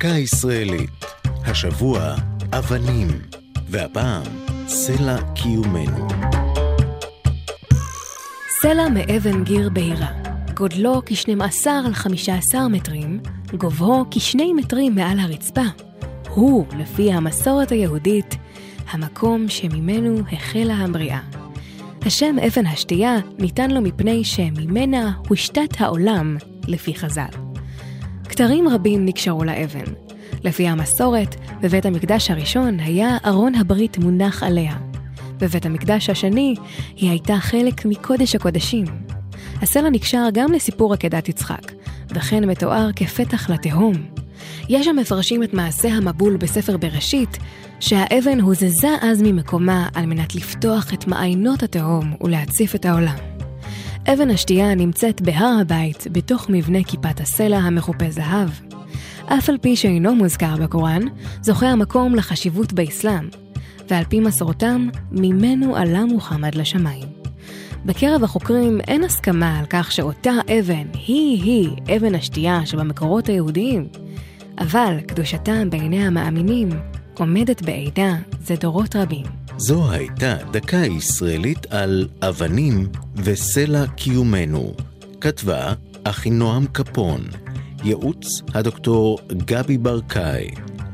דקה ישראלית. השבוע, אבנים, והפעם, סלע קיומנו. סלע מאבן גיר בהירה. גודלו כ-12 על 15 מטרים, גובהו כ-2 מטרים מעל הרצפה. הוא, לפי המסורת היהודית, המקום שממנו החלה הבריאה. השם אבן השתייה ניתן לו מפני שממנה הושתת העולם, לפי חז"ל. כתרים רבים נקשרו לאבן. לפי המסורת, בבית המקדש הראשון היה ארון הברית מונח עליה. בבית המקדש השני היא הייתה חלק מקודש הקודשים. הסלע נקשר גם לסיפור עקדת יצחק, וכן מתואר כפתח לתהום. יש המפרשים את מעשה המבול בספר בראשית, שהאבן הוזזה אז ממקומה על מנת לפתוח את מעיינות התהום ולהציף את העולם. אבן השתייה נמצאת בהר הבית, בתוך מבנה כיפת הסלע המכופה זהב. אף על פי שאינו מוזכר בקוראן, זוכה המקום לחשיבות באסלאם, ועל פי מסורתם, ממנו עלה מוחמד לשמיים. בקרב החוקרים אין הסכמה על כך שאותה אבן היא-היא אבן השתייה שבמקורות היהודיים, אבל קדושתה בעיני המאמינים עומדת בעינה זה דורות רבים. זו הייתה דקה ישראלית על אבנים וסלע קיומנו. כתבה אחינועם קפון, ייעוץ הדוקטור גבי ברקאי,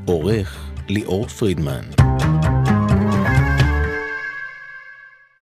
עורך ליאור פרידמן.